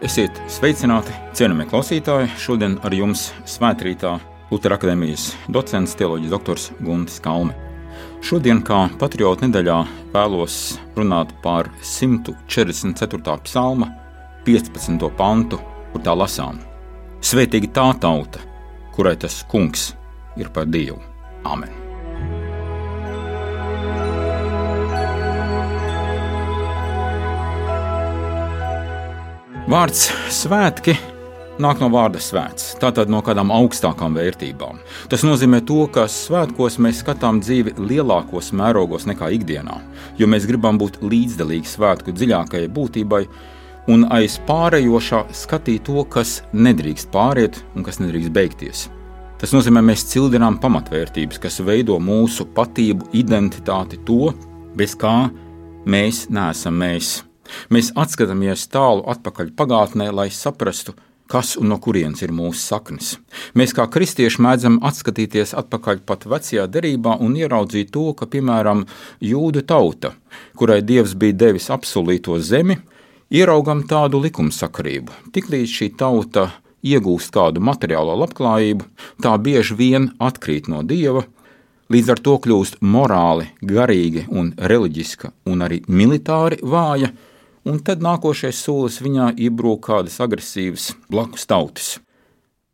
Esiet sveicināti, cienījamie klausītāji! Šodien ar jums svētkrītā Lutera akadēmijas docents, teoloģijas doktors Guntis Kalme. Šodien, kā patriotu nedēļā, vēlos runāt par 144. psalma 15. pantu, kur tā lasām: Svētīga tā tauta, kurai tas kungs ir par Dievu. Amen! Vārds svētki nāk no vārda svēts, tātad no kādām augstākām vērtībām. Tas nozīmē to, ka svētkos mēs skatām dzīvi lielākos mērogos nekā ikdienā, jo mēs gribam būt līdzdalīgi svētku dziļākajai būtībai un aiz pārējošā skatīt to, kas nedrīkst pāriet un kas nedrīkst beigties. Tas nozīmē, mēs cildinām pamatvērtības, kas veido mūsu patību, identitāti, to, bez kā mēs neesam mēs. Mēs atskatāmies tālu atpakaļ pagātnē, lai saprastu, kas un no kurienes ir mūsu saknes. Mēs kā kristieši mēdzam atskatīties atpakaļ pat vecajā derībā un ieraudzīt to, ka, piemēram, jūda tauta, kurai dievs bija devis apsolīto zemi, ieraugam tādu likumsakarību. Tiklīdz šī tauta iegūst kādu materiālo labklājību, tā bieži vien atkrīt no dieva, līdz ar to kļūst morāli, garīgi un reliģiska un arī militāri vāja un tad nākošais solis viņā iebrūk kādas agresīvas blakus tautas.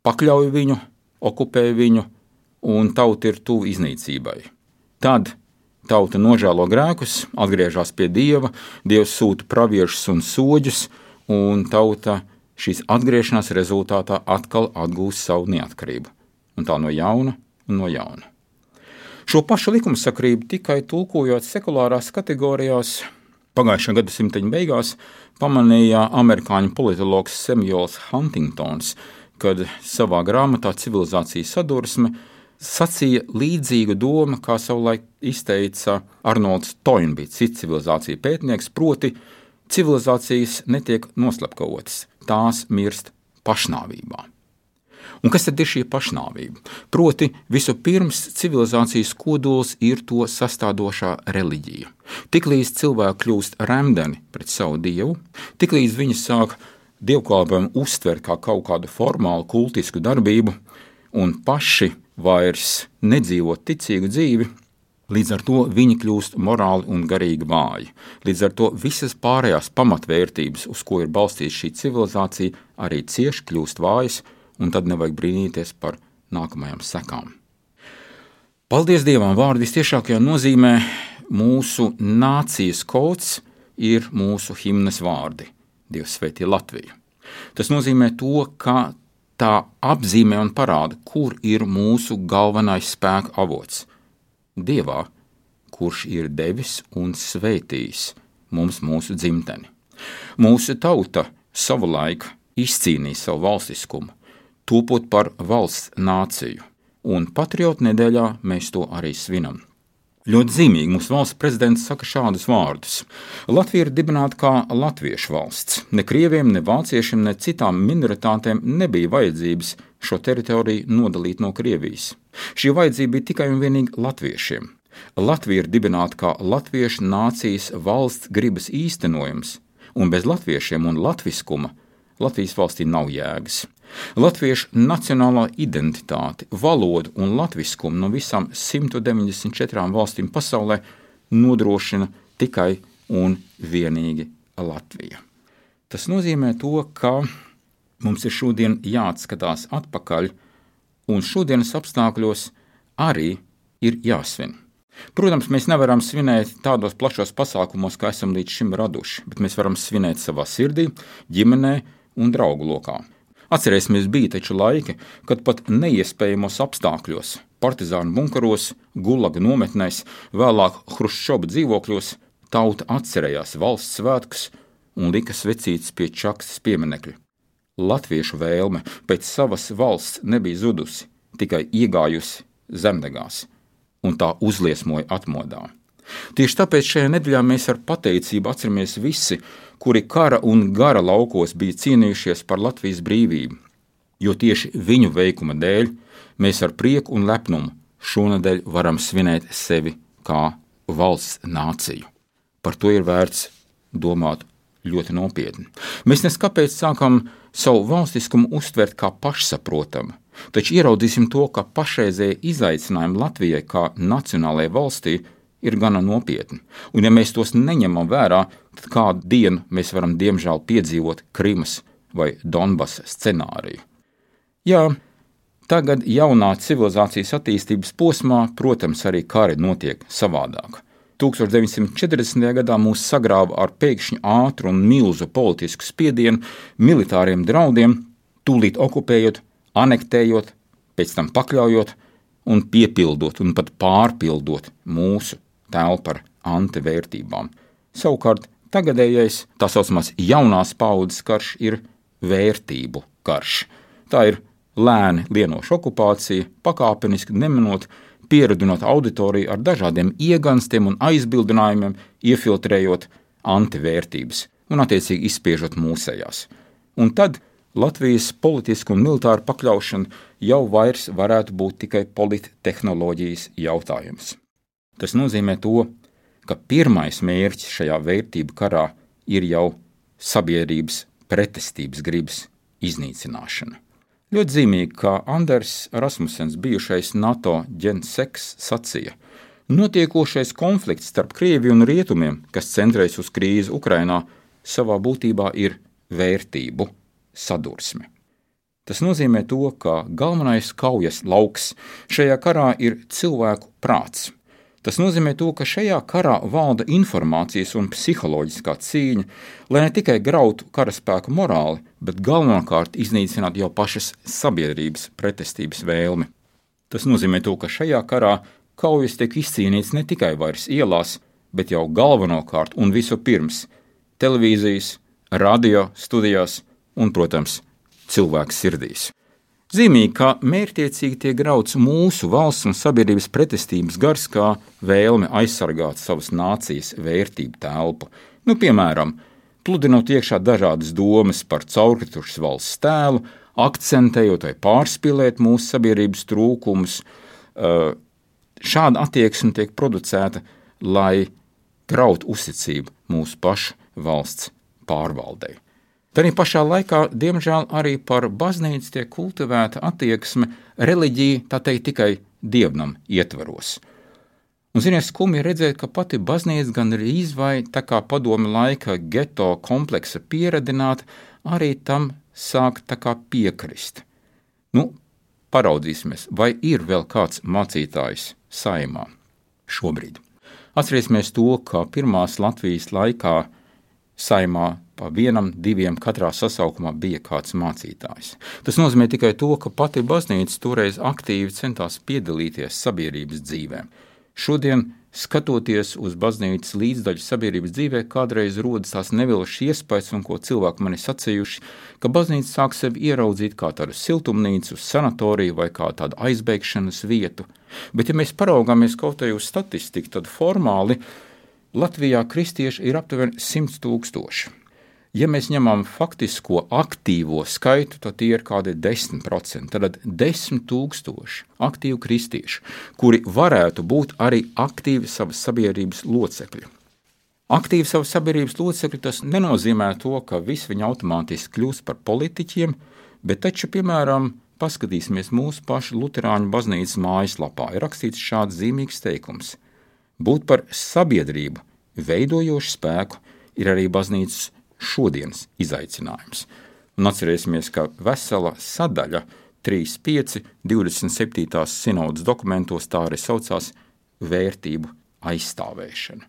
Pakļauj viņu, okupē viņu, un tauta ir tuvu iznīcībai. Tad tauta nožēlo grēkus, atgriežas pie dieva, dievs sūta praviešus un soģus, un tauta šīs atgriešanās rezultātā atkal atgūst savu neatkarību. Un tā no jauna un no jauna. Šo pašu likumsakrību tikai tulkojot sekulārās kategorijās, Pagājušā gadsimta beigās pamanīja amerikāņu politologs Samuels Huntingtons, kad savā grāmatā Civilizācijas sadursme sacīja līdzīgu domu, kā savulaik izteica Arnolds Toinbits, cits civilizāciju pētnieks, proti, civilizācijas netiek noslapkavotas, tās mirst pašnāvībā. Un kas tad ir šī pašnāvība? Proti, vispirms civilizācijas kodols ir to sastāvdošā reliģija. Tiklīdz cilvēki kļūst remdeni pret savu dievu, tiklīdz viņi sāk dievkalpojumu uztvert kā kaut kādu formālu, kultisku darbību, un paši vairs nedzīvo ticīgu dzīvi, Līdz ar to viņi kļūst morāli un garīgi vāji. Līdz ar to visas pārējās pamatvērtības, uz ko ir balstīta šī civilizācija, arī cieši kļūst vājas, un tad nevajag brīnīties par nākamajām sekām. Paldies Dievam! Vārdu visciešākajā nozīmē mūsu nācijas kods ir mūsu himnas vārdi. Dievs svētī Latviju. Tas nozīmē to, ka tā apzīmē un parāda, kur ir mūsu galvenais spēka avots. Dievā, kurš ir devis un svētījis mums mūsu dzimteni. Mūsu tauta savulaik izcīnīja savu valstiskumu, topot par valsts nāciju. Un patriotu nedēļā mēs to arī svinam. Ļoti zīmīgi mūsu valsts prezidents saka šādus vārdus: Latvija ir dibināta kā latviešu valsts. Ne krieviem, ne vāciešiem, ne citām minoritātēm nebija vajadzības šo teritoriju nodalīt no Krievijas. Šī vajadzība bija tikai un vienīgi latviešiem. Latvija ir dibināta kā latviešu nācijas valsts gribas īstenojums, un bez latviešiem un latviskuma Latvijas valstī nav jēgas. Latviešu nacionālā identitāte, valoda un latviskumu no visām 194 valstīm pasaulē nodrošina tikai un vienīgi Latvija. Tas nozīmē to, ka mums ir šodien jāatskatās atpakaļ, un šodienas apstākļos arī ir jāsvin. Protams, mēs nevaram svinēt tādos plašos pasākumos, kā esam līdz šim raduši, bet mēs varam svinēt savā sirdī, ģimenē un draugu lokā. Atcerēsimies, bija taču laiki, kad pat neiespējamos apstākļos, partizānu bunkaros, gulaga nometnēs, vēlāk Hruščova dzīvokļos, tauta atcerējās valsts svētkus un lika svecītas pie čakstas pieminekļa. Latviešu vēlme pēc savas valsts nebija zudusi, tikai iegājusi zemdegās, un tā uzliesmoja atmodā. Tieši tāpēc šajā nedēļā mēs ar pateicību atceramies visi, kuri kara un gara laukos bija cīnījušies par Latvijas brīvību, jo tieši viņu veikuma dēļ mēs ar prieku un lepnumu šonadēļ varam svinēt sevi kā valsts nāciju. Par to ir vērts domāt ļoti nopietni. Mēs neskapēc sākam savu valstiskumu uztvert kā pašsaprotamu, taču ieraudzīsim to, ka pašreizējie izaicinājumi Latvijai kā nacionālajai valstī ir gana nopietni. Un, ja mēs tos neņemam vērā, tad kādu dienu mēs varam diemžēl piedzīvot Krimas vai Donbasa scenāriju. Jā, tagad jaunā civilizācijas attīstības posmā, protams, arī kari notiek savādāk. 1940. gadā mūs sagrāva ar pēkšņi ātru un milzu politisku spiedienu, militāriem draudiem, tūlīt okupējot, anektējot, pēc tam pakļaujot un piepildot un pat pārpildot mūsu telpu ar antivērtībām. Savukārt tagadējais, tā saucamās jaunās paudzes karš, ir vērtību karš. Tā ir lēni lienoša okupācija, pakāpeniski nemanot, pieredzinot auditoriju ar dažādiem ieganstiem un aizbildinājumiem, iefiltrējot antivērtības un, attiecīgi, izspiežot mūsējās. Un tad Latvijas politiska un militāra pakļaušana jau vairs varētu būt tikai polittehnoloģijas jautājums. Tas nozīmē to, ka pirmais mērķis šajā vērtību karā ir jau sabiedrības pretestības gribas iznīcināšana. Ļoti zīmīgi, ka Anders Rasmussens, bijušais NATO ģenseks, sacīja, notiekošais konflikts starp Krieviju un Rietumiem, kas centrējas uz krīzi Ukrainā, savā būtībā ir vērtību sadursme. Tas nozīmē to, ka galvenais kaujas lauks šajā karā ir cilvēku prāts, Tas nozīmē to, ka šajā karā valda informācijas un psiholoģiskā cīņa, lai ne tikai grautu karaspēku morāli, bet galvenokārt iznīcinātu jau pašas sabiedrības pretestības vēlmi. Tas nozīmē to, ka šajā karā kaujas tiek izcīnīts ne tikai vairs ielās, bet jau galvenokārt un vispirms televīzijas, radio studijās un, protams, cilvēku sirdīs. Zīmīgi, ka mērķiecīgi tiek grauds mūsu valsts un sabiedrības pretestības gars, kā vēlme aizsargāt savas nācijas vērtību telpu. Nu, piemēram, pludinot iekšā dažādas domas par caurkritušas valsts tēlu, akcentējot vai pārspīlēt mūsu sabiedrības trūkumus. Šāda attieksme tiek producēta, lai grautu uzticību mūsu pašu valsts pārvaldei. Tajā pašā laikā, diemžēl, arī par baznīcu tiek kultivēta attieksme reliģija, tā teikt, tikai dievnam ietvaros. Un, ziniet, skumji redzēt, ka pati baznīca gan rīz vai tā kā padomi laika geto kompleksa pieradināta, arī tam sāk tā piekrist. Nu, paraudzīsimies, vai ir vēl kāds mācītājs saimā šobrīd. Atcerēsimies to, ka pirmās Latvijas laikā saimā pa vienam, diviem katrā sasaukumā bija kāds mācītājs. Tas nozīmē tikai to, ka pati baznīca toreiz aktīvi centās piedalīties sabiedrības dzīvē. Šodien, skatoties uz baznīcas līdzdaļu sabiedrības dzīvē, kādreiz rodas tās nevilšas iespējas, un ko cilvēki man ir sacījuši, ka baznīca sāk sevi ieraudzīt kā tādu siltumnīcu, sanatoriju vai kā tādu aizbēgšanas vietu. Bet, ja mēs paraugāmies kaut vai uz statistiku, tad formāli Latvijā kristieši ir aptuveni 100 tūkstoši. Ja mēs ņemam faktisko aktīvo skaitu, tad tie ir kādi 10%. Tad 10,000 aktīvu kristiešu, kuri varētu būt arī aktīvi savas sabiedrības locekļi. Aktīvi savas sabiedrības locekļi tas nenozīmē to, ka visi viņi automātiski kļūst par politiķiem, bet taču, piemēram, paskatīsimies mūsu pašu Lutāņu baznīcas mājaslapā, ir rakstīts šāds zīmīgs teikums: Būt par sabiedrību veidojošu spēku ir arī baznīcas šodienas izaicinājums. Un atcerēsimies, ka vesela sadaļa 3.5. 27. sinodas dokumentos tā arī saucās vērtību aizstāvēšana.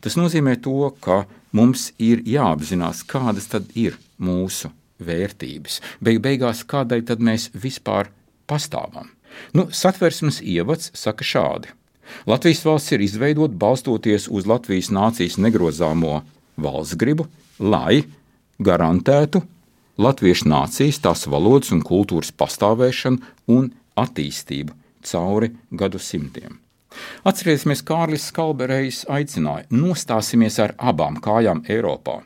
Tas nozīmē to, ka mums ir jāapzinās, kādas tad ir mūsu vērtības. Beig beigās, kādai tad mēs vispār pastāvam? Nu, satversmes ievads saka šādi. Latvijas valsts ir izveidota balstoties uz Latvijas nācijas negrozāmo valsts gribu, lai garantētu latviešu nācijas, tās valodas un kultūras pastāvēšanu un attīstību cauri gadsimtiem. Atcerieties, Kārlis Skalberejs aicināja: nostāsimies ar abām kājām Eiropā.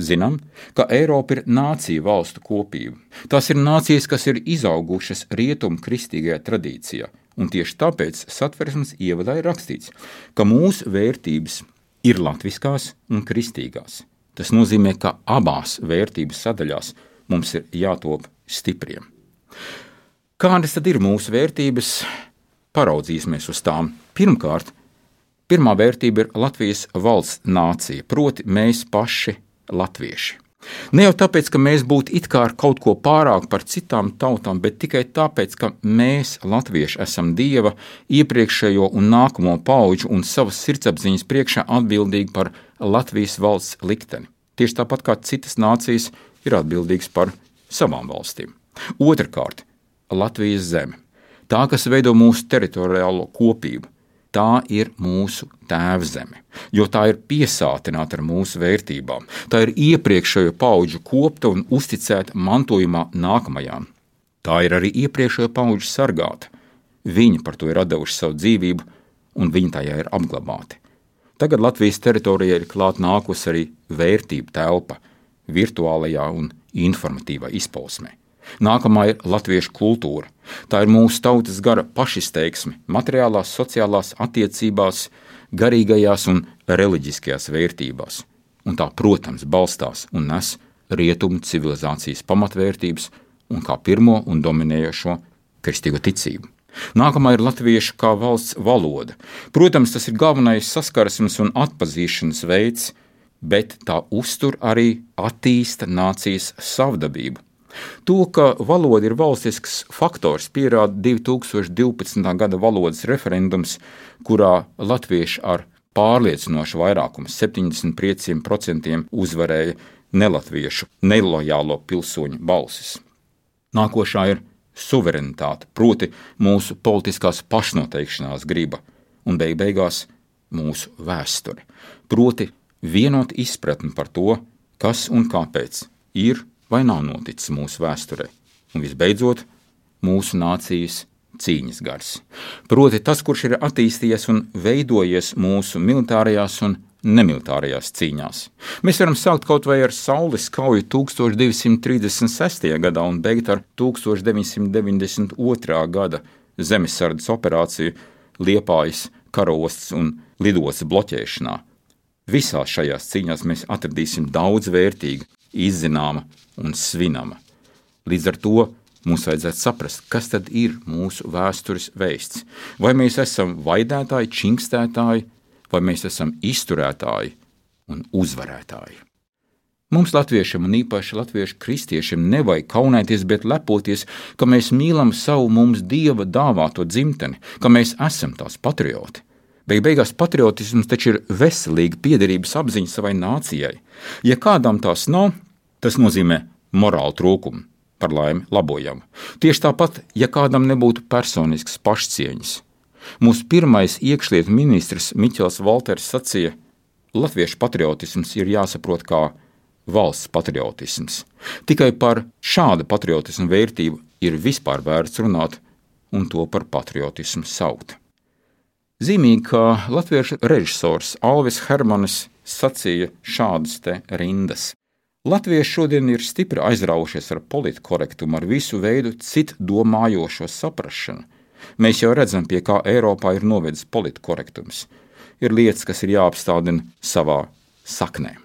Zinām, ka Eiropa ir nācija valstu kopība. Tās ir nācijas, kas ir izaugušas rietumu kristīgajā tradīcijā, un tieši tāpēc satversmes ievadā ir rakstīts, ka mūsu vērtības ir latviskās un kristīgās. Tas nozīmē, ka abās vērtības sadaļās mums ir jātop stipriem. Kādas tad ir mūsu vērtības? Paraudzīsimies uz tām. Pirmkārt, pirmā vērtība ir Latvijas valsts nācija, proti, mēs paši, latvieši. Ne jau tāpēc, ka mēs būtu it kā ar kaut ko pārāk par citām tautām, bet tikai tāpēc, ka mēs, latvieši, esam Dieva iepriekšējo un nākamo pauģu un savas sirdsapziņas priekšā atbildīgi par Latvijas valsts likteni. Tieši tāpat kā citas nācijas ir atbildīgas par savām valstīm. Otrakārt, Latvijas zeme. Tā, kas veido mūsu teritoriālo kopību, tā ir mūsu tēvzeme, jo tā ir piesātināta ar mūsu vērtībām. Tā ir iepriekšējo pauģu kopta un uzticēta mantojumā nākamajām. Tā ir arī iepriekšējo pauģu sargāta. Viņi par to ir devuši savu dzīvību, un viņi tajā ir apglabāti. Tagad Latvijas teritorijā ir klāta nākusi arī vērtību telpa, virtuālajā un informatīvā izpausmē. Nākamā ir latviešu kultūra. Tā ir mūsu tautas gara pašizteiksme, materiālās, sociālās attiecībās, garīgajās un reliģiskajās vērtībās. Un tā, protams, balstās un nes rietumu civilizācijas pamatvērtības un kā pirmo un dominējošo kristīgo ticību. Nākamā ir latviešu kā valsts valoda. Protams, tas ir galvenais saskarsmes un atpazīšanas veids, bet tā uztur arī attīsta nācijas savdabību To, ka valoda ir valstisks faktors, pierāda 2012. gada valodas referendums, kurā latvieši ar pārliecinošu vairākumu, 75% uzvarēja nelatviešu, nelojālo pilsoņu balsis. Nākošā ir suverenitāte, proti, mūsu politiskās pašnoteikšanās griba un beig beigās mūsu vēsture, proti, vienot izpratni par to, kas un kāpēc ir vai nav noticis mūsu vēsturē. Un visbeidzot, mūsu nācijas cīņas gars. Proti, tas, kurš ir attīstījies un veidojies mūsu militārajās un nemilitārajās cīņās. Mēs varam sākt kaut vai ar Saules kauju 1236. gadā un beigt ar 1992. gada zemesardzes operāciju Liepājas karostas un lidostas bloķēšanā. Visās šajās cīņās mēs atradīsim daudz vērtīgu, izzināma un svinama. Līdz ar to mums vajadzētu saprast, kas tad ir mūsu vēstures veists. Vai mēs esam vaidētāji, činkstētāji, vai mēs esam izturētāji un uzvarētāji. Mums, latviešiem, un īpaši latviešu kristiešiem, nevajag kaunēties, bet lepoties, ka mēs mīlam savu mums dieva dāvāto dzimteni, ka mēs esam tās patrioti. Beig beigās patriotisms taču ir veselīga piederības apziņa savai nācijai. Ja kādam tās nav, Tas nozīmē morālu trūkumu, par laimi labojamu. Tieši tāpat, ja kādam nebūtu personisks pašcieņas. Mūsu pirmais iekšlietu ministrs Miķels Valters sacīja, Latviešu patriotisms ir jāsaprot kā valsts patriotisms. Tikai par šādu patriotismu vērtību ir vispār vērts runāt un to par patriotismu saukt. Zīmīgi, ka latviešu režisors Alvis Hermanis sacīja šādas te rindas. Latvieši šodien ir stipri aizraujušies ar politkorektumu, ar visu veidu citu domājošo saprāšanu. Mēs jau redzam, pie kā Eiropā ir novedis politkorektums. Ir lietas, kas ir jāapstādina savā saknē.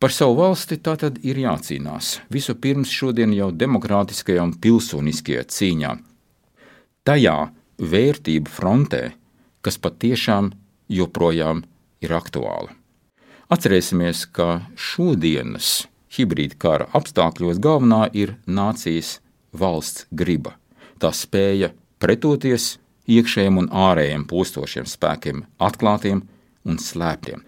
Par savu valsti tā tad ir jācīnās. Vispirms šodien jau demokrātiskajā un pilsoniskajā cīņā. Tajā vērtību frontē, kas patiešām joprojām ir aktuāla. Atcerēsimies, ka šodienas hibrīda kara apstākļos galvenā ir nācijas valsts griba. Tā spēja pretoties iekšējiem un ārējiem postošiem spēkiem, atklātiem un slēptiem.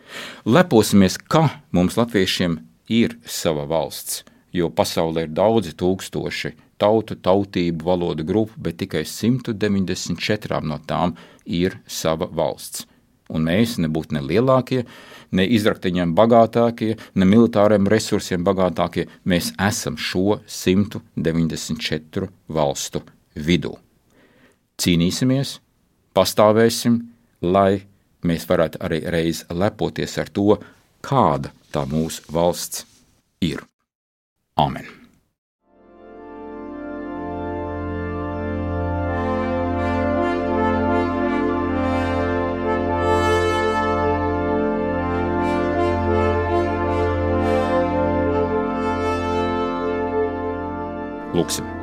Leposimies, ka mums, latviešiem, ir sava valsts, jo pasaulē ir daudzi tūkstoši tautu, tautību, valodu grupu, bet tikai 194 no tām ir sava valsts un mēs nebūtu ne lielākie, ne izraktiņiem bagātākie, ne militāriem resursiem bagātākie. Mēs esam šo 194 valstu vidū cīnīsimies, pastāvēsim, lai mēs varētu arī reiz lepoties ar to, kāda tā mūsu valsts ir. Amen! Lūksim!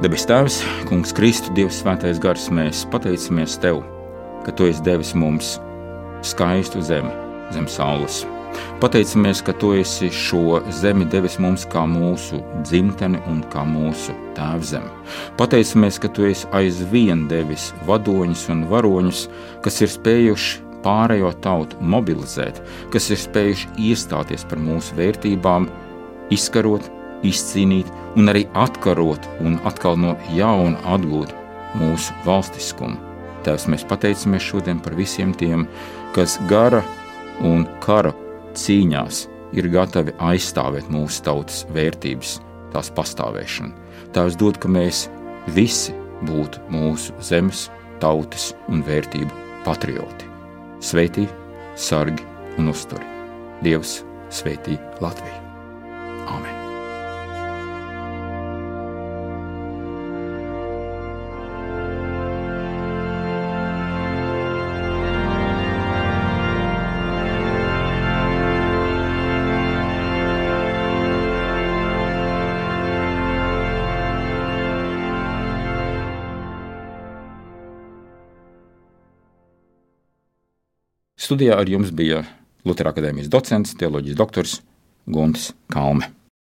Debes Tēvs, Kungs, Kristus, Dievs, Svētais Gars, mēs pateicamies Tev, ka Tu esi devis mums skaistu zemi zem saules. Pateicamies, ka Tu esi šo zemi devis mums kā mūsu dzimteni un kā mūsu tēvzemi. Pateicamies, ka Tu esi aizvien devis vadoņus un varoņus, kas ir spējuši pārējo tautu mobilizēt, kas ir spējuši iestāties par mūsu vērtībām, izkarot, izcīnīt un arī atkarot un atkal no jauna atgūt mūsu valstiskumu. Tēvs, mēs pateicamies šodien par visiem tiem, kas gara un kara cīņās ir gatavi aizstāvēt mūsu tautas vērtības, tās pastāvēšanu. Tēvs dod, ka mēs visi būtu mūsu zemes, tautas un vērtību patrioti. Sveitī, sargi un uzturi. Dievs sveitī Latviju! Studijā ar jums bija Lutera akadēmijas docents, teoloģijas doktors Guntis Kalme.